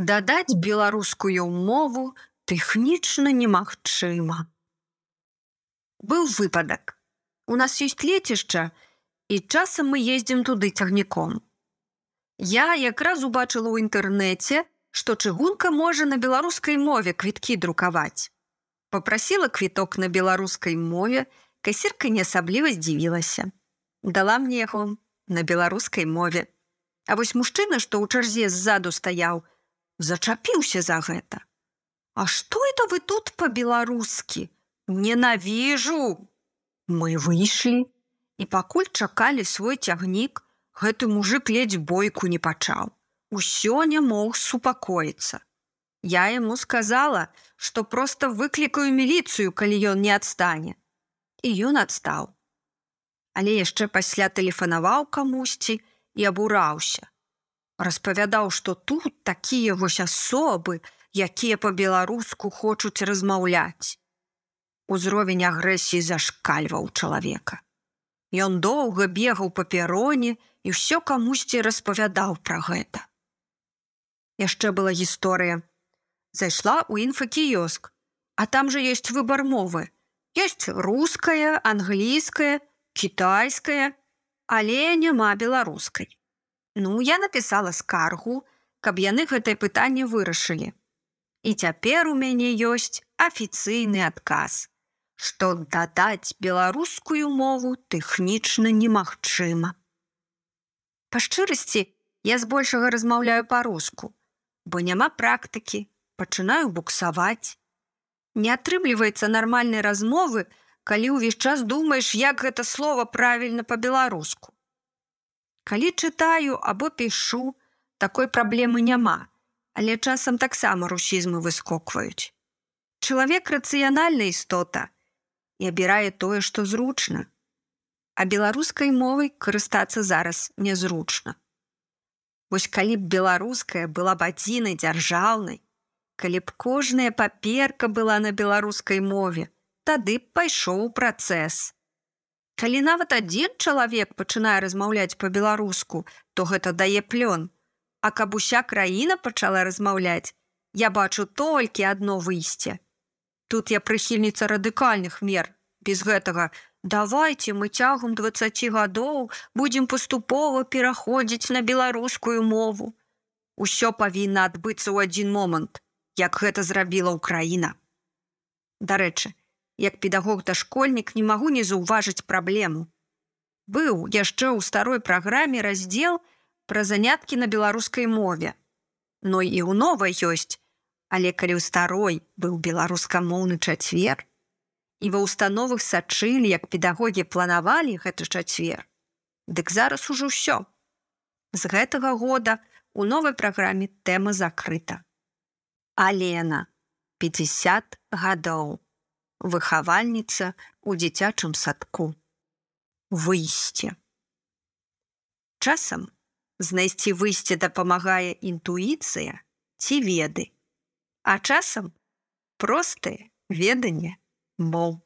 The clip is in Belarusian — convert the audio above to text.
дадаць беларускую мову тэхнічна немагчыма. Быў выпадак. У нас ёсць лецішча, і часам мы ездзім туды цягніком. Я якраз убачыла ў інтэрнэце, што чыгунка можа на беларускай мове квіткі друкаваць. Папрасіла квіток на беларускай мове, касірка не асабліва здзівілася. Дала мне яго на беларускай мове. А вось мужчына, што ў чарзе ззаду стаяў, зачапіўся за гэта. А што это вы тут па-беларускі? Ненавіжу! Мы выйшлі і пакуль чакалі свой цягнік, гэты мужик ледзь бойку не пачаў. Усё не мог супакоіцца. Я яму сказала, што проста выклікаю міліцыю, калі ён не адстане. І ён адстаў. Але яшчэ пасля тэлефанаваў камусьці і абураўся распавядаў, што тут такія вось асобы, якія па-беларуску хочуць размаўляць. Узровень агрэсіі зашкальваў чалавека. Ён доўга бегаў па пероне і ўсё камусьці распавядаў пра гэта. Яшчэ была гісторыя. Зайшла ў інфакіёск, а там жа ёсць выбар мовы. Ёсць руская, англійская, кітайская, але няма беларускай. Ну, я напісала скаргу, каб яны гэтае пытанне вырашылі. І цяпер у мяне ёсць афіцыйны адказ, што дадаць беларускую мову тэхнічна немагчыма. Па шчырасці я збольшага размаўляю па-руску, бо няма практыкі, пачынаю буксаваць. Не атрымліваецца нармальнай размовы, калі ўвесь час думаеш, як гэта слова правільна па-беларуску. Калі чытаю або пішу, такой праблемы няма, але часам таксама русізмы выскокваюць. Чалавек рацыянальна істота і абірае тое, што зручна. А беларускай мовай карыстацца зараз нязручна. Вось калі б беларуская была б адзінай дзяржаўнай, калі б кожная паперка была на беларускай мове, тады б пайшоў працэс. Калі нават адзін чалавек пачынае размаўляць па-беларуску, то гэта дае плён. А каб уся краіна пачала размаўляць, я бачу толькі адно выйсце. Тут я прыхільніца радыкальных мер. Без гэтага давайте мы цягам 20 гадоў будзем паступова пераходзіць на беларускую мову. Усё павінна адбыцца ў адзін момант, як гэта зрабіла ўкраіна. Дарэчы, як педагог да школьнік не магу не заўважыць праблему. Быў яшчэ ў старой праграме раздзел пра заняткі на беларускай мове. Но і ў новай ёсць, але калі ў старой быў беларускамоўны чацвер, і ва ўстановах сачылі, як педагогі планавалі гэты чацвер, Дык зараз ужо ўсё. З гэтага года у новай праграме тэма закрыта. Алена 50 гадоў выхавальніца ў дзіцячым садку. Выйсце. Часам знайсці выйсце дапамагае інтуіцыя ці веды, а часам простае веданне моў.